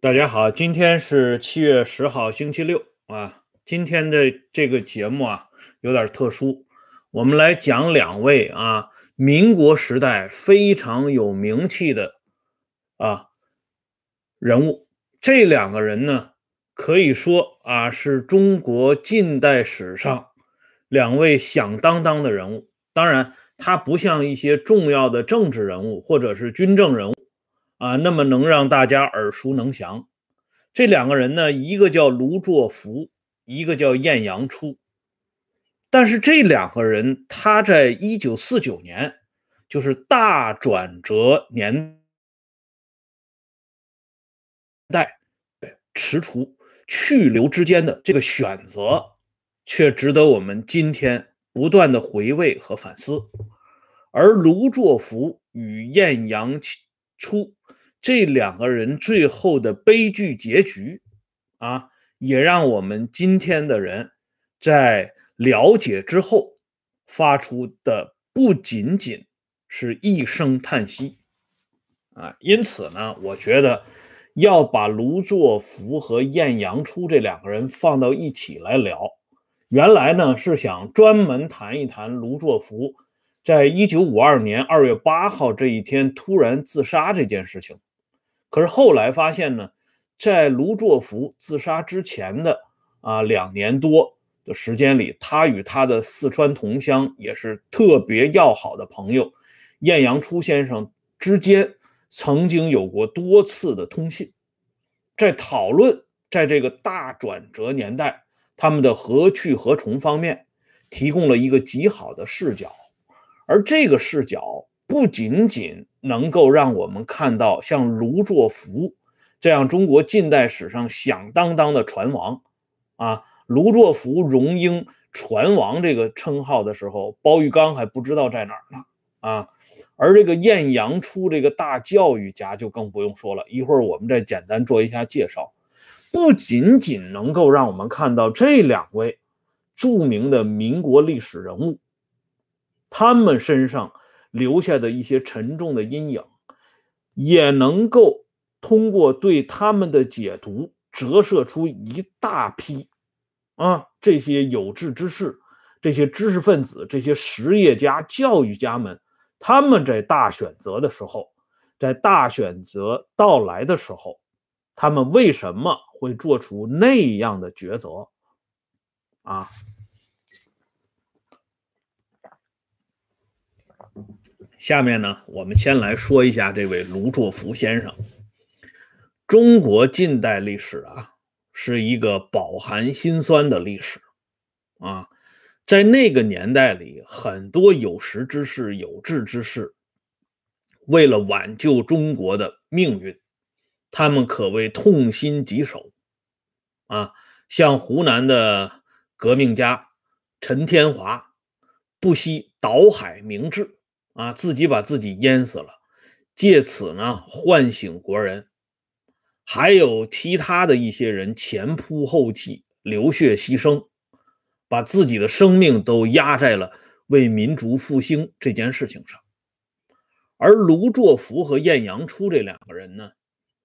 大家好，今天是七月十号，星期六啊。今天的这个节目啊，有点特殊，我们来讲两位啊，民国时代非常有名气的啊人物。这两个人呢，可以说啊，是中国近代史上两位响当当的人物。当然，他不像一些重要的政治人物或者是军政人物。啊，那么能让大家耳熟能详。这两个人呢，一个叫卢作孚，一个叫晏阳初。但是这两个人，他在一九四九年，就是大转折年代，对踟蹰去留之间的这个选择，却值得我们今天不断的回味和反思。而卢作孚与晏阳出。这两个人最后的悲剧结局，啊，也让我们今天的人在了解之后发出的不仅仅是一声叹息，啊，因此呢，我觉得要把卢作孚和晏阳初这两个人放到一起来聊。原来呢是想专门谈一谈卢作孚在一九五二年二月八号这一天突然自杀这件事情。可是后来发现呢，在卢作孚自杀之前的啊两年多的时间里，他与他的四川同乡也是特别要好的朋友晏阳初先生之间，曾经有过多次的通信，在讨论在这个大转折年代他们的何去何从方面，提供了一个极好的视角，而这个视角。不仅仅能够让我们看到像卢作孚这样中国近代史上响当当的船王，啊，卢作孚荣膺船王这个称号的时候，包玉刚还不知道在哪儿呢，啊，而这个晏阳初这个大教育家就更不用说了，一会儿我们再简单做一下介绍。不仅仅能够让我们看到这两位著名的民国历史人物，他们身上。留下的一些沉重的阴影，也能够通过对他们的解读，折射出一大批啊这些有志之士、这些知识分子、这些实业家、教育家们，他们在大选择的时候，在大选择到来的时候，他们为什么会做出那样的抉择啊？下面呢，我们先来说一下这位卢作孚先生。中国近代历史啊，是一个饱含辛酸的历史啊。在那个年代里，很多有识之士、有志之士，为了挽救中国的命运，他们可谓痛心疾首啊。像湖南的革命家陈天华，不惜倒海明志。啊，自己把自己淹死了，借此呢唤醒国人。还有其他的一些人前仆后继，流血牺牲，把自己的生命都压在了为民族复兴这件事情上。而卢作孚和晏阳初这两个人呢，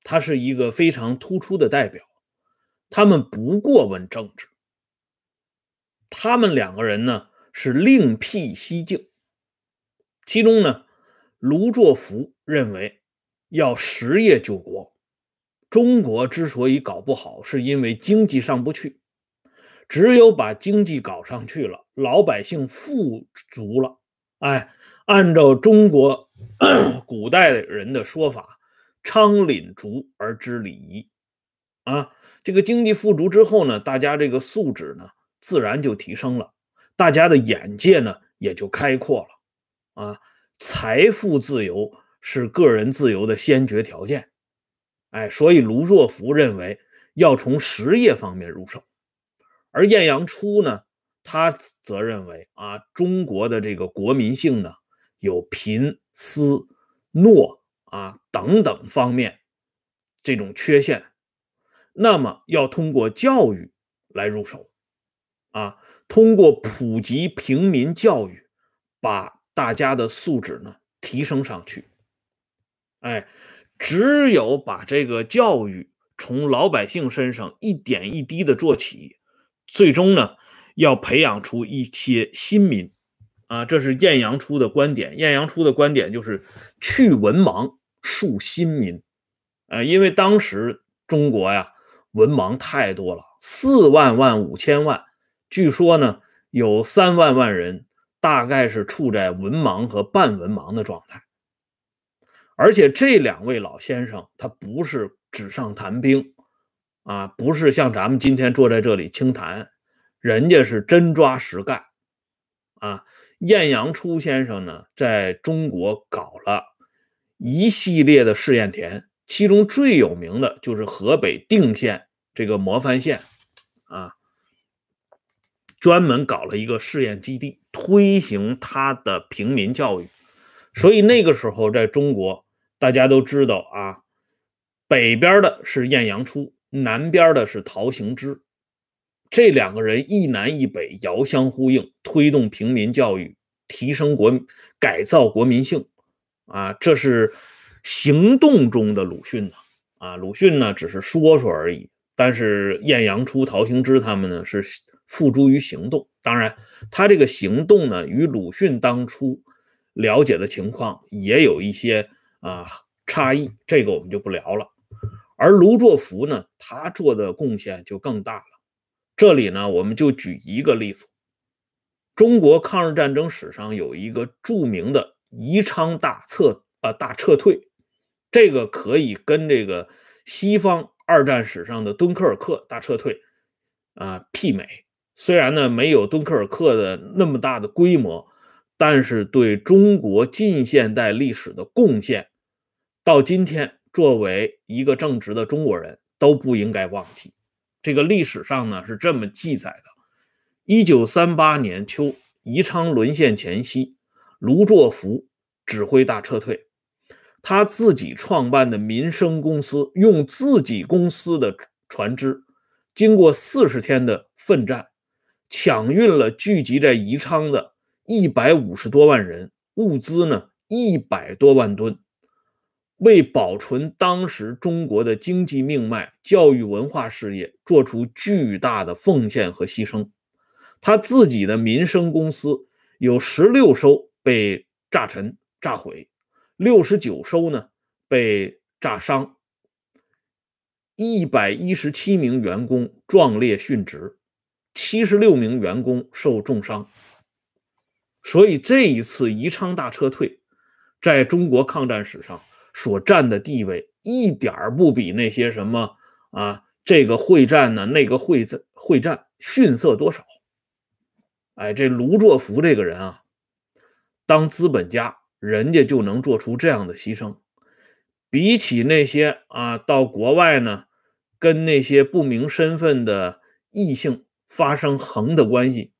他是一个非常突出的代表。他们不过问政治，他们两个人呢是另辟蹊径。其中呢，卢作孚认为要实业救国。中国之所以搞不好，是因为经济上不去。只有把经济搞上去了，老百姓富足了，哎，按照中国 古代人的说法，“昌廪足而知礼仪”，啊，这个经济富足之后呢，大家这个素质呢，自然就提升了，大家的眼界呢，也就开阔了。啊，财富自由是个人自由的先决条件，哎，所以卢作孚认为要从实业方面入手，而晏阳初呢，他则认为啊，中国的这个国民性呢有贫私懦啊等等方面这种缺陷，那么要通过教育来入手，啊，通过普及平民教育，把。大家的素质呢提升上去，哎，只有把这个教育从老百姓身上一点一滴的做起，最终呢，要培养出一些新民。啊，这是晏阳初的观点。晏阳初的观点就是去文盲，树新民。呃，因为当时中国呀，文盲太多了，四万万五千万，据说呢，有三万万人大概是处在文盲和半文盲的状态。而且这两位老先生，他不是纸上谈兵啊，不是像咱们今天坐在这里轻谈，人家是真抓实干啊。晏阳初先生呢，在中国搞了一系列的试验田，其中最有名的就是河北定县这个模范县啊，专门搞了一个试验基地，推行他的平民教育。所以那个时候，在中国，大家都知道啊，北边的是晏阳初，南边的是陶行知，这两个人一南一北，遥相呼应，推动平民教育，提升国改造国民性啊，这是行动中的鲁迅呢啊，鲁迅呢只是说说而已，但是晏阳初、陶行知他们呢是付诸于行动。当然，他这个行动呢，与鲁迅当初。了解的情况也有一些啊差异，这个我们就不聊了。而卢作孚呢，他做的贡献就更大了。这里呢，我们就举一个例子：中国抗日战争史上有一个著名的宜昌大撤啊大撤退，这个可以跟这个西方二战史上的敦刻尔克大撤退啊媲美。虽然呢，没有敦刻尔克的那么大的规模。但是对中国近现代历史的贡献，到今天作为一个正直的中国人都不应该忘记。这个历史上呢是这么记载的：一九三八年秋，宜昌沦陷前夕，卢作孚指挥大撤退，他自己创办的民生公司，用自己公司的船只，经过四十天的奋战，抢运了聚集在宜昌的。一百五十多万人，物资呢一百多万吨，为保存当时中国的经济命脉、教育文化事业做出巨大的奉献和牺牲。他自己的民生公司有十六艘被炸沉、炸毁，六十九艘呢被炸伤，一百一十七名员工壮烈殉职，七十六名员工受重伤。所以这一次宜昌大撤退，在中国抗战史上所占的地位，一点不比那些什么啊这个会战呢，那个会战会战逊色多少。哎，这卢作孚这个人啊，当资本家，人家就能做出这样的牺牲，比起那些啊到国外呢，跟那些不明身份的异性发生横的关系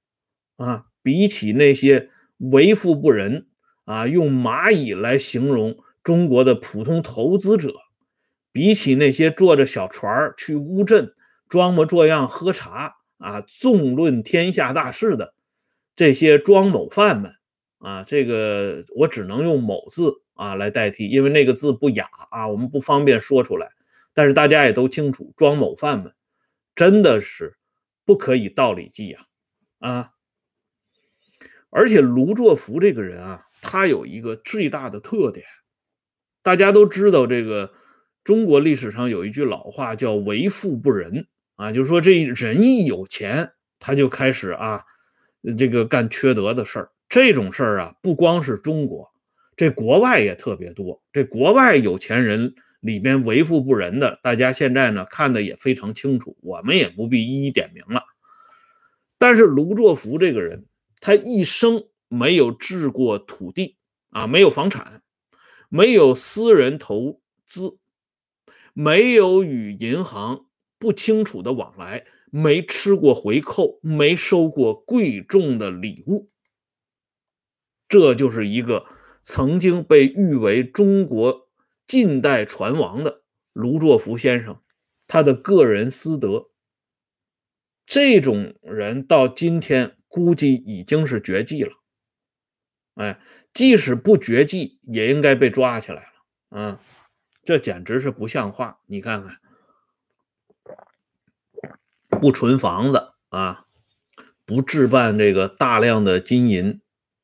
啊。比起那些为富不仁啊，用蚂蚁来形容中国的普通投资者，比起那些坐着小船去乌镇装模作样喝茶啊，纵论天下大事的这些庄某犯们啊，这个我只能用“某”字啊来代替，因为那个字不雅啊，我们不方便说出来。但是大家也都清楚，庄某犯们真的是不可以道理计呀啊！而且卢作孚这个人啊，他有一个最大的特点，大家都知道，这个中国历史上有一句老话叫“为富不仁”啊，就是说这人一有钱，他就开始啊，这个干缺德的事儿。这种事儿啊，不光是中国，这国外也特别多。这国外有钱人里边为富不仁的，大家现在呢看的也非常清楚，我们也不必一一点名了。但是卢作孚这个人。他一生没有置过土地啊，没有房产，没有私人投资，没有与银行不清楚的往来，没吃过回扣，没收过贵重的礼物。这就是一个曾经被誉为中国近代船王的卢作孚先生，他的个人私德。这种人到今天。估计已经是绝迹了，哎，即使不绝迹，也应该被抓起来了。嗯，这简直是不像话！你看看，不存房子啊，不置办这个大量的金银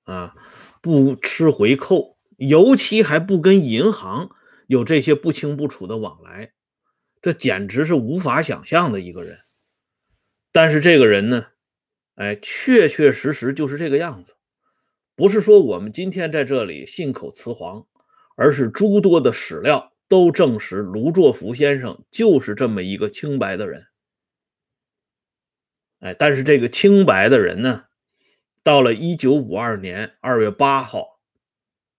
啊，不吃回扣，尤其还不跟银行有这些不清不楚的往来，这简直是无法想象的一个人。但是这个人呢，哎，确确实实就是这个样子，不是说我们今天在这里信口雌黄，而是诸多的史料都证实卢作孚先生就是这么一个清白的人。哎，但是这个清白的人呢，到了一九五二年二月八号，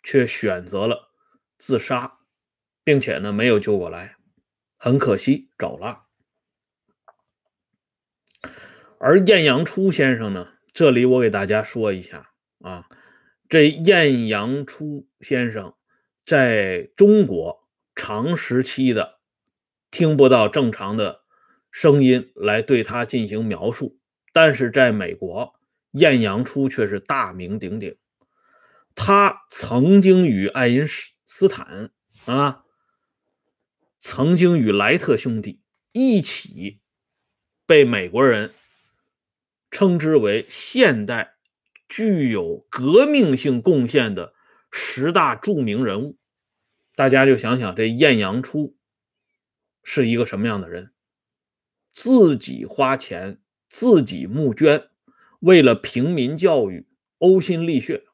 却选择了自杀，并且呢没有救过来，很可惜走了。而晏阳初先生呢？这里我给大家说一下啊，这晏阳初先生在中国长时期的听不到正常的声音来对他进行描述，但是在美国，晏阳初却是大名鼎鼎。他曾经与爱因斯坦啊，曾经与莱特兄弟一起被美国人。称之为现代具有革命性贡献的十大著名人物，大家就想想这晏阳初是一个什么样的人？自己花钱，自己募捐，为了平民教育呕心沥血。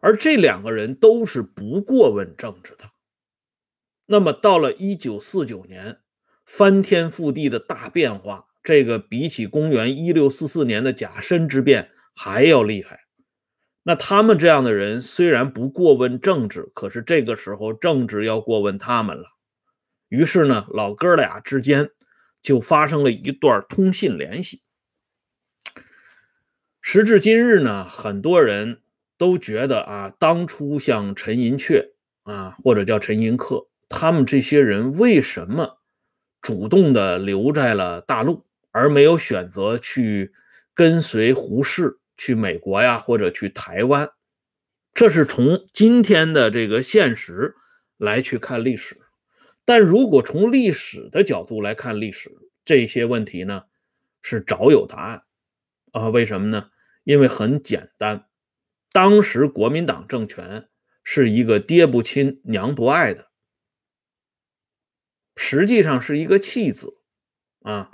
而这两个人都是不过问政治的。那么到了一九四九年，翻天覆地的大变化。这个比起公元一六四四年的甲申之变还要厉害。那他们这样的人虽然不过问政治，可是这个时候政治要过问他们了。于是呢，老哥俩之间就发生了一段通信联系。时至今日呢，很多人都觉得啊，当初像陈寅恪啊，或者叫陈寅恪，他们这些人为什么主动的留在了大陆？而没有选择去跟随胡适去美国呀，或者去台湾，这是从今天的这个现实来去看历史。但如果从历史的角度来看历史，这些问题呢是早有答案啊？为什么呢？因为很简单，当时国民党政权是一个爹不亲娘不爱的，实际上是一个弃子啊。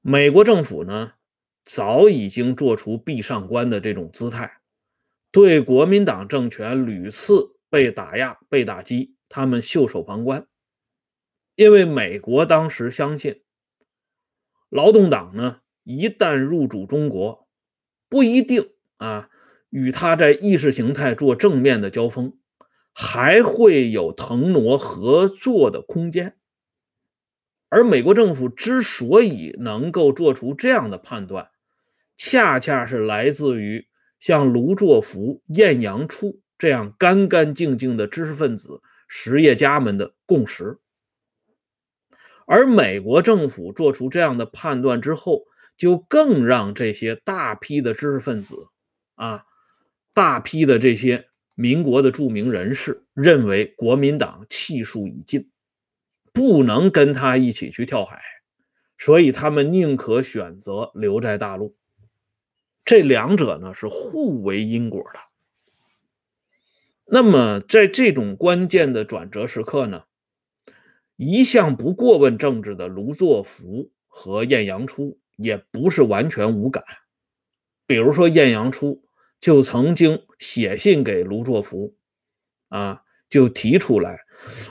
美国政府呢，早已经做出壁上观的这种姿态，对国民党政权屡次被打压、被打击，他们袖手旁观。因为美国当时相信，劳动党呢，一旦入主中国，不一定啊，与他在意识形态做正面的交锋，还会有腾挪合作的空间。而美国政府之所以能够做出这样的判断，恰恰是来自于像卢作孚、晏阳初这样干干净净的知识分子、实业家们的共识。而美国政府做出这样的判断之后，就更让这些大批的知识分子啊，大批的这些民国的著名人士认为国民党气数已尽。不能跟他一起去跳海，所以他们宁可选择留在大陆。这两者呢是互为因果的。那么在这种关键的转折时刻呢，一向不过问政治的卢作孚和晏阳初也不是完全无感。比如说晏阳初就曾经写信给卢作孚，啊，就提出来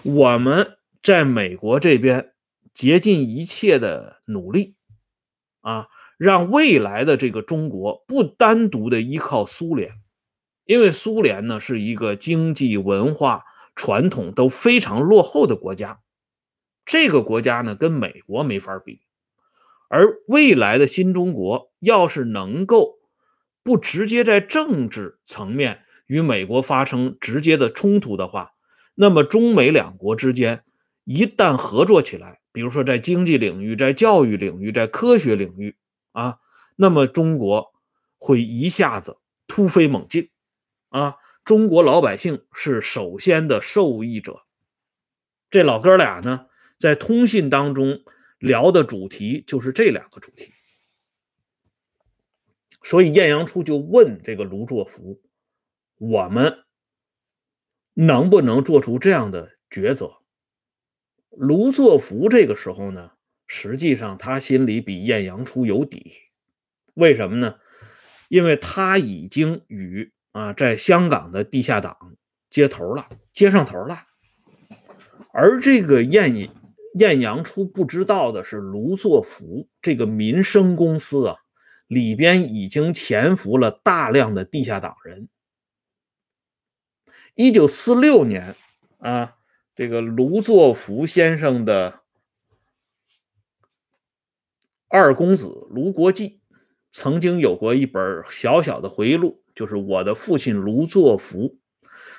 我们。在美国这边竭尽一切的努力，啊，让未来的这个中国不单独的依靠苏联，因为苏联呢是一个经济、文化、传统都非常落后的国家，这个国家呢跟美国没法比。而未来的新中国要是能够不直接在政治层面与美国发生直接的冲突的话，那么中美两国之间。一旦合作起来，比如说在经济领域、在教育领域、在科学领域啊，那么中国会一下子突飞猛进啊！中国老百姓是首先的受益者。这老哥俩呢，在通信当中聊的主题就是这两个主题。所以晏阳初就问这个卢作孚：“我们能不能做出这样的抉择？”卢作孚这个时候呢，实际上他心里比晏阳初有底，为什么呢？因为他已经与啊在香港的地下党接头了，接上头了。而这个晏晏阳初不知道的是，卢作孚这个民生公司啊。里边已经潜伏了大量的地下党人。一九四六年啊，这个卢作孚先生的二公子卢国际曾经有过一本小小的回忆录，就是我的父亲卢作孚。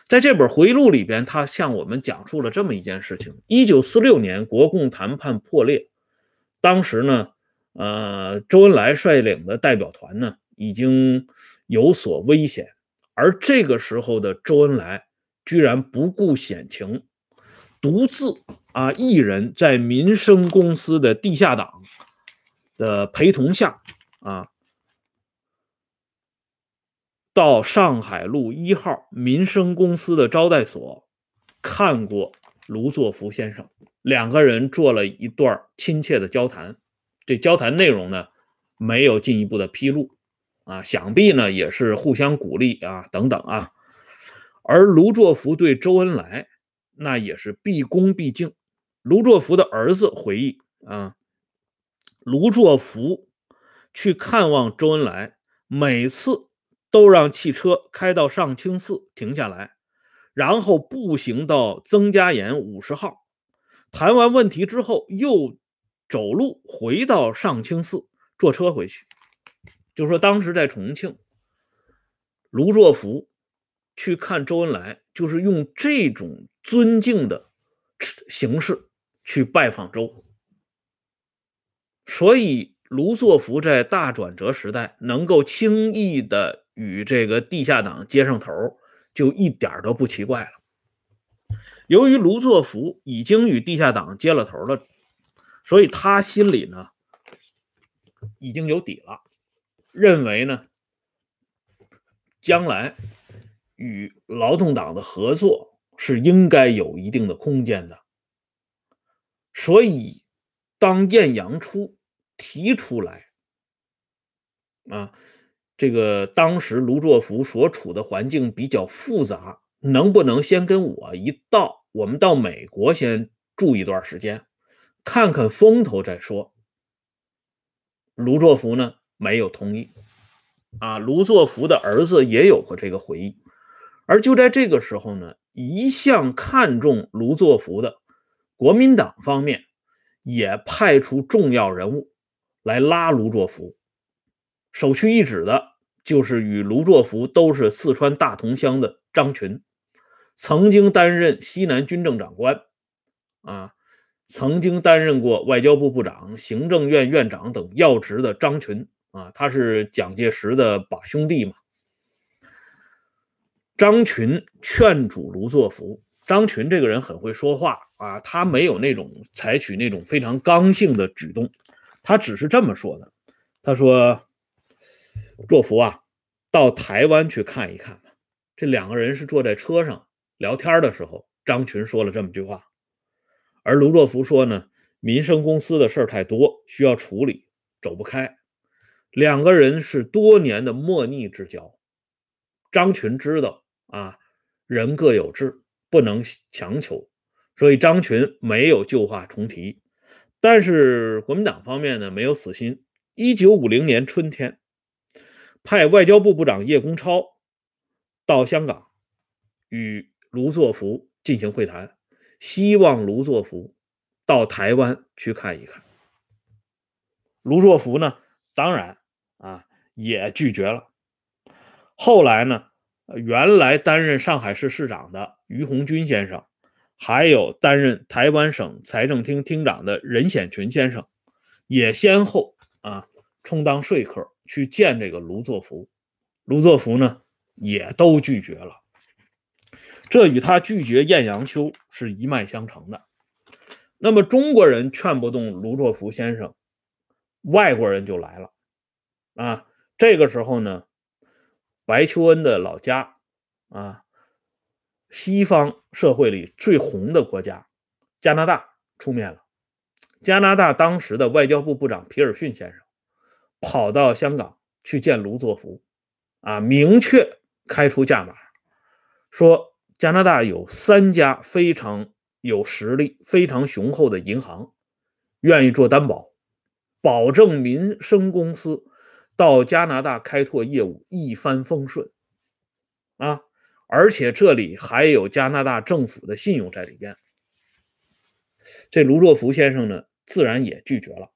在这本回忆录里边，他向我们讲述了这么一件事情：一九四六年，国共谈判破裂，当时呢。呃，周恩来率领的代表团呢，已经有所危险，而这个时候的周恩来居然不顾险情，独自啊一人在民生公司的地下党的陪同下啊，到上海路一号民生公司的招待所看过卢作孚先生，两个人做了一段亲切的交谈。这交谈内容呢，没有进一步的披露，啊，想必呢也是互相鼓励啊，等等啊。而卢作孚对周恩来那也是毕恭毕敬。卢作孚的儿子回忆啊，卢作孚去看望周恩来，每次都让汽车开到上清寺停下来，然后步行到曾家岩五十号，谈完问题之后又。走路回到上清寺，坐车回去。就说当时在重庆，卢作孚去看周恩来，就是用这种尊敬的形式去拜访周。所以，卢作孚在大转折时代能够轻易的与这个地下党接上头，就一点都不奇怪了。由于卢作孚已经与地下党接了头了。所以他心里呢已经有底了，认为呢将来与劳动党的合作是应该有一定的空间的。所以当晏阳初提出来啊，这个当时卢作孚所处的环境比较复杂，能不能先跟我一道，我们到美国先住一段时间？看看风头再说。卢作孚呢没有同意，啊，卢作孚的儿子也有过这个回忆。而就在这个时候呢，一向看重卢作孚的国民党方面也派出重要人物来拉卢作孚。首屈一指的就是与卢作孚都是四川大同乡的张群，曾经担任西南军政长官，啊。曾经担任过外交部部长、行政院院长等要职的张群啊，他是蒋介石的把兄弟嘛。张群劝阻卢作孚。张群这个人很会说话啊，他没有那种采取那种非常刚性的举动，他只是这么说的。他说：“作孚啊，到台湾去看一看吧。”这两个人是坐在车上聊天的时候，张群说了这么句话。而卢作孚说呢，民生公司的事儿太多，需要处理，走不开。两个人是多年的莫逆之交。张群知道啊，人各有志，不能强求，所以张群没有旧话重提。但是国民党方面呢，没有死心。一九五零年春天，派外交部部长叶公超到香港与卢作孚进行会谈。希望卢作孚到台湾去看一看。卢作孚呢，当然啊也拒绝了。后来呢，原来担任上海市市长的于洪军先生，还有担任台湾省财政厅厅长的任显群先生，也先后啊充当说客去见这个卢作孚。卢作孚呢，也都拒绝了。这与他拒绝晏阳秋是一脉相承的。那么中国人劝不动卢作孚先生，外国人就来了啊。这个时候呢，白求恩的老家啊，西方社会里最红的国家加拿大出面了。加拿大当时的外交部部长皮尔逊先生跑到香港去见卢作孚，啊，明确开出价码，说加拿大有三家非常有实力、非常雄厚的银行，愿意做担保，保证民生公司。到加拿大开拓业务一帆风顺，啊，而且这里还有加拿大政府的信用在里边。这卢作孚先生呢，自然也拒绝了，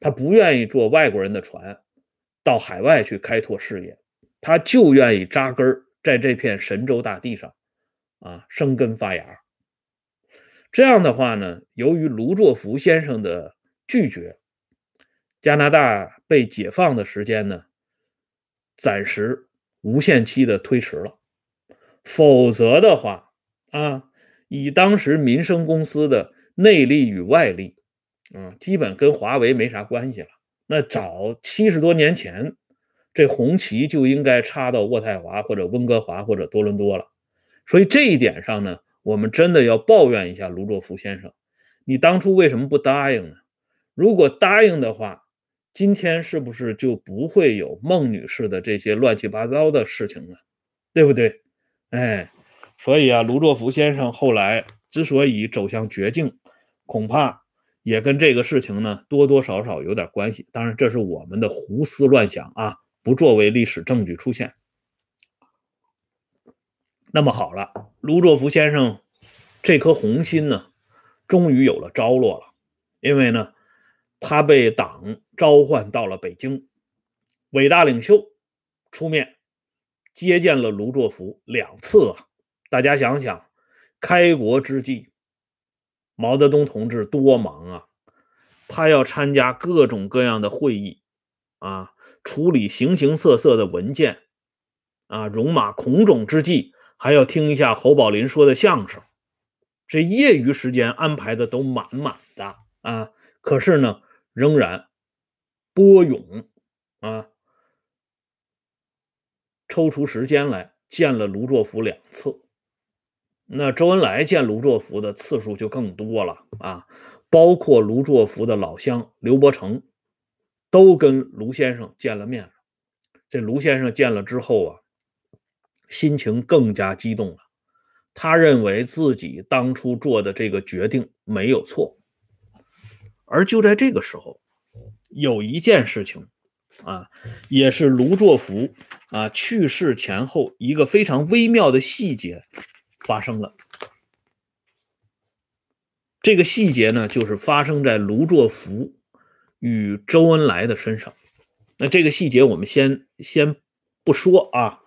他不愿意坐外国人的船到海外去开拓事业，他就愿意扎根在这片神州大地上，啊，生根发芽。这样的话呢，由于卢作孚先生的拒绝。加拿大被解放的时间呢，暂时无限期的推迟了。否则的话，啊，以当时民生公司的内力与外力，啊，基本跟华为没啥关系了。那早七十多年前，这红旗就应该插到渥太华或者温哥华或者多伦多了。所以这一点上呢，我们真的要抱怨一下卢作孚先生，你当初为什么不答应呢？如果答应的话，今天是不是就不会有孟女士的这些乱七八糟的事情呢？对不对？哎，所以啊，卢作孚先生后来之所以走向绝境，恐怕也跟这个事情呢多多少少有点关系。当然，这是我们的胡思乱想啊，不作为历史证据出现。那么好了，卢作孚先生这颗红心呢，终于有了着落了，因为呢。他被党召唤到了北京，伟大领袖出面接见了卢作孚两次啊！大家想想，开国之际，毛泽东同志多忙啊！他要参加各种各样的会议啊，处理形形色色的文件啊，戎马倥偬之际，还要听一下侯宝林说的相声，这业余时间安排的都满满的啊！可是呢？仍然波涌啊，抽出时间来见了卢作孚两次。那周恩来见卢作孚的次数就更多了啊，包括卢作孚的老乡刘伯承都跟卢先生见了面。这卢先生见了之后啊，心情更加激动了。他认为自己当初做的这个决定没有错。而就在这个时候，有一件事情，啊，也是卢作孚啊去世前后一个非常微妙的细节发生了。这个细节呢，就是发生在卢作孚与周恩来的身上。那这个细节我们先先不说啊，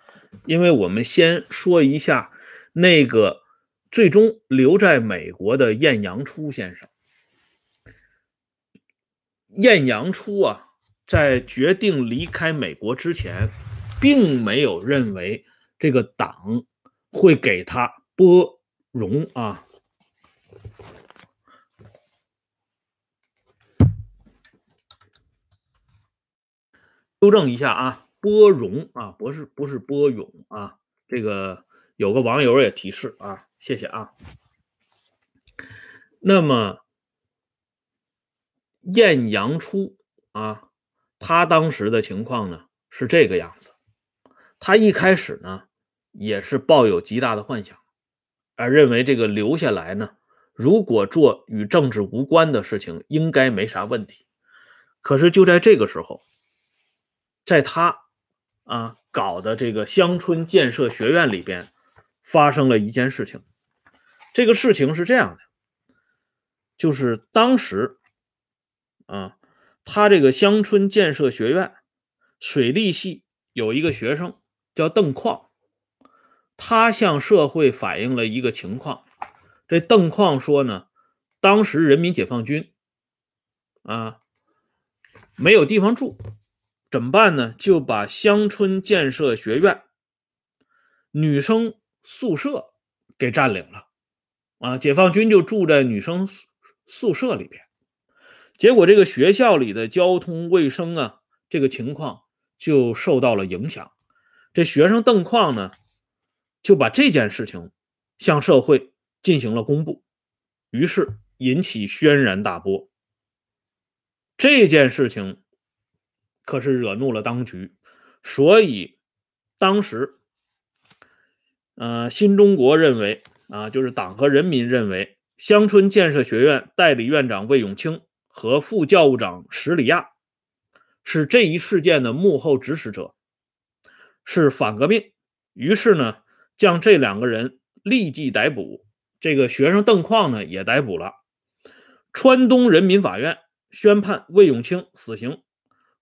因为我们先说一下那个最终留在美国的晏阳初先生。晏阳初啊，在决定离开美国之前，并没有认为这个党会给他拨荣啊。纠正一下啊，拨荣啊，不是不是拨勇啊。这个有个网友也提示啊，谢谢啊。那么。晏阳初啊，他当时的情况呢是这个样子。他一开始呢也是抱有极大的幻想，而认为这个留下来呢，如果做与政治无关的事情，应该没啥问题。可是就在这个时候，在他啊搞的这个乡村建设学院里边，发生了一件事情。这个事情是这样的，就是当时。啊，他这个乡村建设学院水利系有一个学生叫邓矿，他向社会反映了一个情况。这邓矿说呢，当时人民解放军啊没有地方住，怎么办呢？就把乡村建设学院女生宿舍给占领了。啊，解放军就住在女生宿舍里边。结果这个学校里的交通卫生啊，这个情况就受到了影响。这学生邓矿呢，就把这件事情向社会进行了公布，于是引起轩然大波。这件事情可是惹怒了当局，所以当时，呃，新中国认为啊，就是党和人民认为，乡村建设学院代理院长魏永清和副教务长史里亚是这一事件的幕后指使者，是反革命。于是呢，将这两个人立即逮捕，这个学生邓矿呢也逮捕了，川东人民法院。宣判魏永清死刑，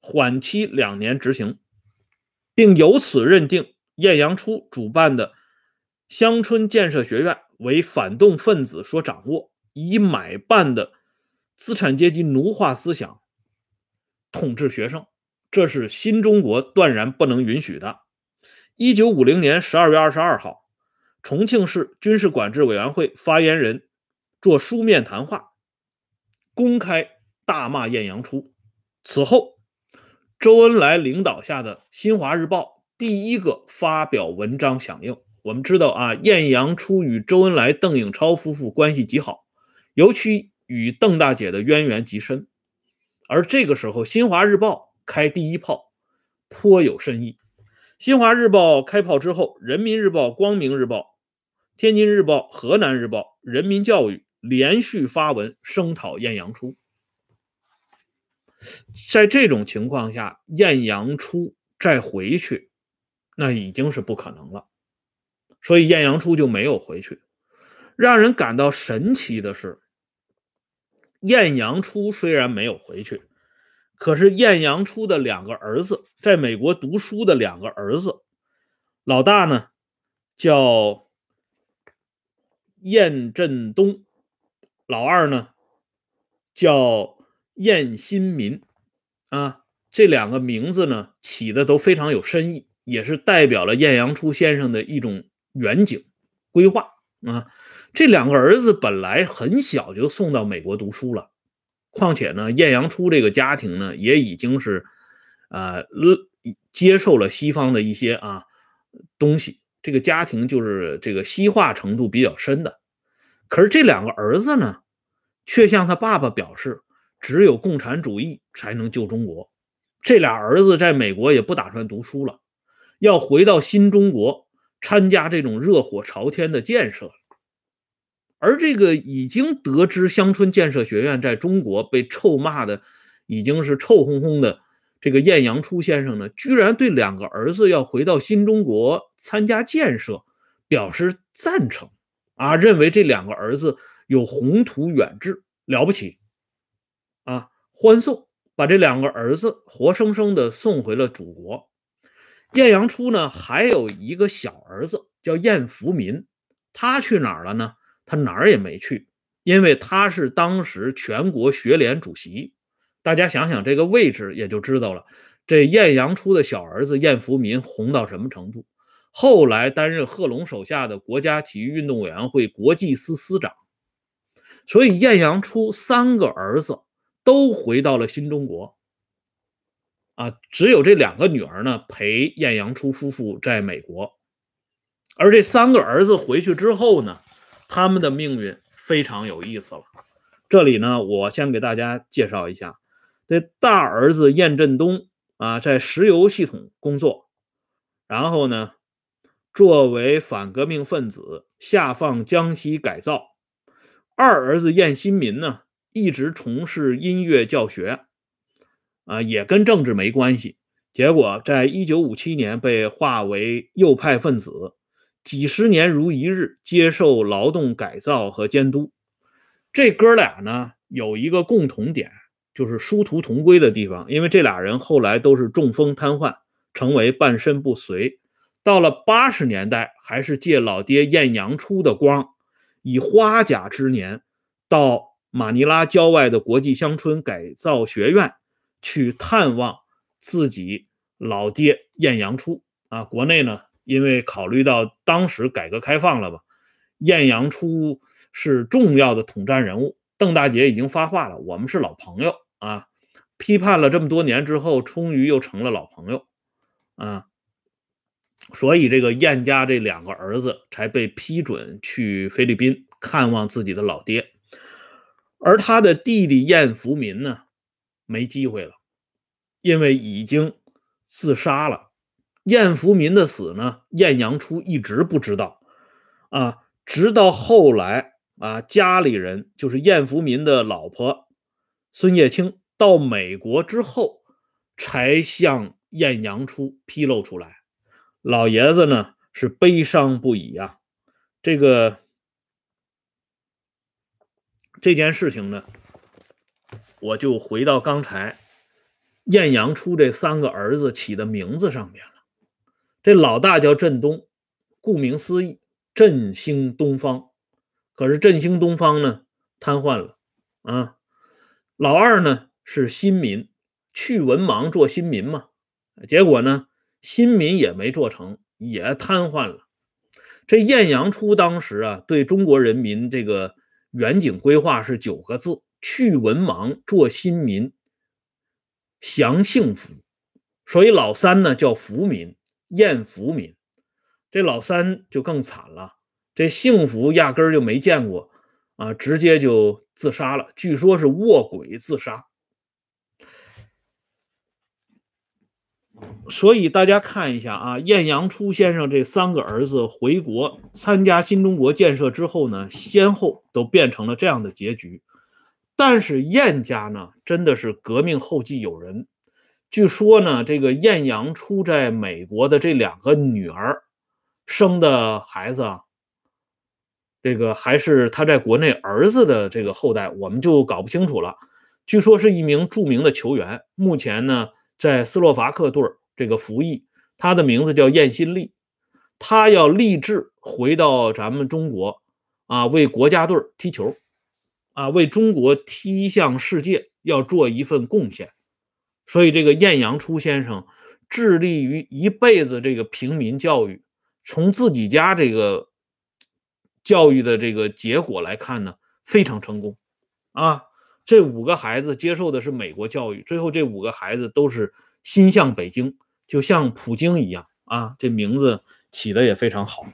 缓期两年执行，并由此认定晏阳初主办的乡村建设学院为反动分子所掌握，以买办的资产阶级奴化思想统治学生，这是新中国断然不能允许的。一九五零年十二月二十二号，重庆市军事管制委员会发言人做书面谈话，公开。大骂晏阳初。此后，周恩来领导下的《新华日报》第一个发表文章响应。我们知道啊，晏阳初与周恩来、邓颖超夫妇关系极好，尤其与邓大姐的渊源极深。而这个时候，《新华日报》开第一炮，颇有深意。《新华日报》开炮之后，《人民日报》、《光明日报》、《天津日报》、《河南日报》、《人民教育》连续发文声讨晏阳初。在这种情况下，晏阳初再回去，那已经是不可能了。所以晏阳初就没有回去。让人感到神奇的是，晏阳初虽然没有回去，可是晏阳初的两个儿子在美国读书的两个儿子，老大呢叫晏振东，老二呢叫。晏新民啊，这两个名字呢起的都非常有深意，也是代表了晏阳初先生的一种远景规划啊。这两个儿子本来很小就送到美国读书了，况且呢，晏阳初这个家庭呢也已经是呃接受了西方的一些啊东西，这个家庭就是这个西化程度比较深的。可是这两个儿子呢，却向他爸爸表示。只有共产主义才能救中国。这俩儿子在美国也不打算读书了，要回到新中国参加这种热火朝天的建设。而这个已经得知乡村建设学院在中国被臭骂的已经是臭烘烘的这个晏阳初先生呢，居然对两个儿子要回到新中国参加建设表示赞成啊，认为这两个儿子有宏图远志，了不起。啊，欢送，把这两个儿子活生生的送回了祖国。晏阳初呢，还有一个小儿子叫晏福民，他去哪儿了呢？他哪儿也没去，因为他是当时全国学联主席。大家想想这个位置，也就知道了。这晏阳初的小儿子晏福民红到什么程度？后来担任贺龙手下的国家体育运动委员会国际司司长。所以晏阳初三个儿子。都回到了新中国，啊，只有这两个女儿呢陪晏阳初夫妇在美国，而这三个儿子回去之后呢，他们的命运非常有意思了。这里呢，我先给大家介绍一下，这大儿子晏振东啊，在石油系统工作，然后呢，作为反革命分子下放江西改造；二儿子晏新民呢。一直从事音乐教学，啊，也跟政治没关系。结果，在一九五七年被划为右派分子，几十年如一日接受劳动改造和监督。这哥俩呢，有一个共同点，就是殊途同归的地方。因为这俩人后来都是中风瘫痪，成为半身不遂。到了八十年代，还是借老爹晏阳初的光，以花甲之年到。马尼拉郊外的国际乡村改造学院去探望自己老爹晏阳初啊。国内呢，因为考虑到当时改革开放了嘛，晏阳初是重要的统战人物，邓大姐已经发话了，我们是老朋友啊，批判了这么多年之后，终于又成了老朋友啊，所以这个燕家这两个儿子才被批准去菲律宾看望自己的老爹，而他的弟弟燕福民呢，没机会了，因为已经自杀了。晏福民的死呢，晏阳初一直不知道啊，直到后来啊，家里人就是晏福民的老婆孙叶青到美国之后，才向晏阳初披露出来。老爷子呢是悲伤不已啊。这个这件事情呢，我就回到刚才晏阳初这三个儿子起的名字上面。这老大叫振东，顾名思义，振兴东方。可是振兴东方呢，瘫痪了啊。老二呢是新民，去文盲做新民嘛。结果呢，新民也没做成，也瘫痪了。这晏阳初当时啊，对中国人民这个远景规划是九个字：去文盲，做新民，享幸福。所以老三呢叫福民。燕福民，这老三就更惨了。这幸福压根儿就没见过啊，直接就自杀了。据说是卧轨自杀。所以大家看一下啊，晏阳初先生这三个儿子回国参加新中国建设之后呢，先后都变成了这样的结局。但是晏家呢，真的是革命后继有人。据说呢，这个晏阳初在美国的这两个女儿生的孩子啊，这个还是他在国内儿子的这个后代，我们就搞不清楚了。据说是一名著名的球员，目前呢在斯洛伐克队这个服役，他的名字叫艳新立，他要立志回到咱们中国啊，为国家队踢球，啊，为中国踢向世界要做一份贡献。所以，这个晏阳初先生致力于一辈子这个平民教育。从自己家这个教育的这个结果来看呢，非常成功啊！这五个孩子接受的是美国教育，最后这五个孩子都是心向北京，就像普京一样啊！这名字起的也非常好。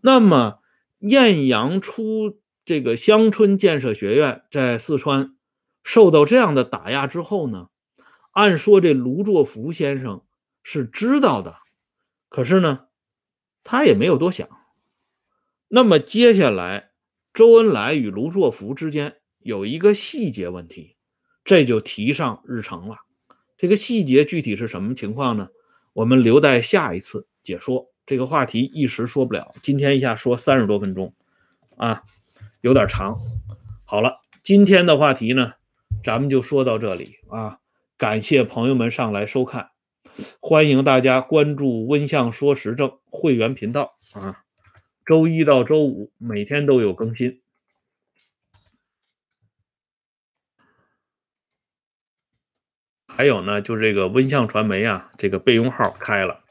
那么，晏阳初这个乡村建设学院在四川受到这样的打压之后呢？按说这卢作孚先生是知道的，可是呢，他也没有多想。那么接下来，周恩来与卢作孚之间有一个细节问题，这就提上日程了。这个细节具体是什么情况呢？我们留待下一次解说。这个话题一时说不了，今天一下说三十多分钟，啊，有点长。好了，今天的话题呢，咱们就说到这里啊。感谢朋友们上来收看，欢迎大家关注“温相说时政”会员频道啊，周一到周五每天都有更新。还有呢，就这个温相传媒啊，这个备用号开了，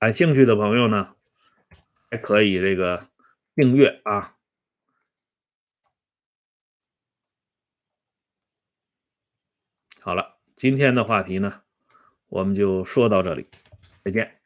感兴趣的朋友呢，还可以这个订阅啊。好了，今天的话题呢，我们就说到这里，再见。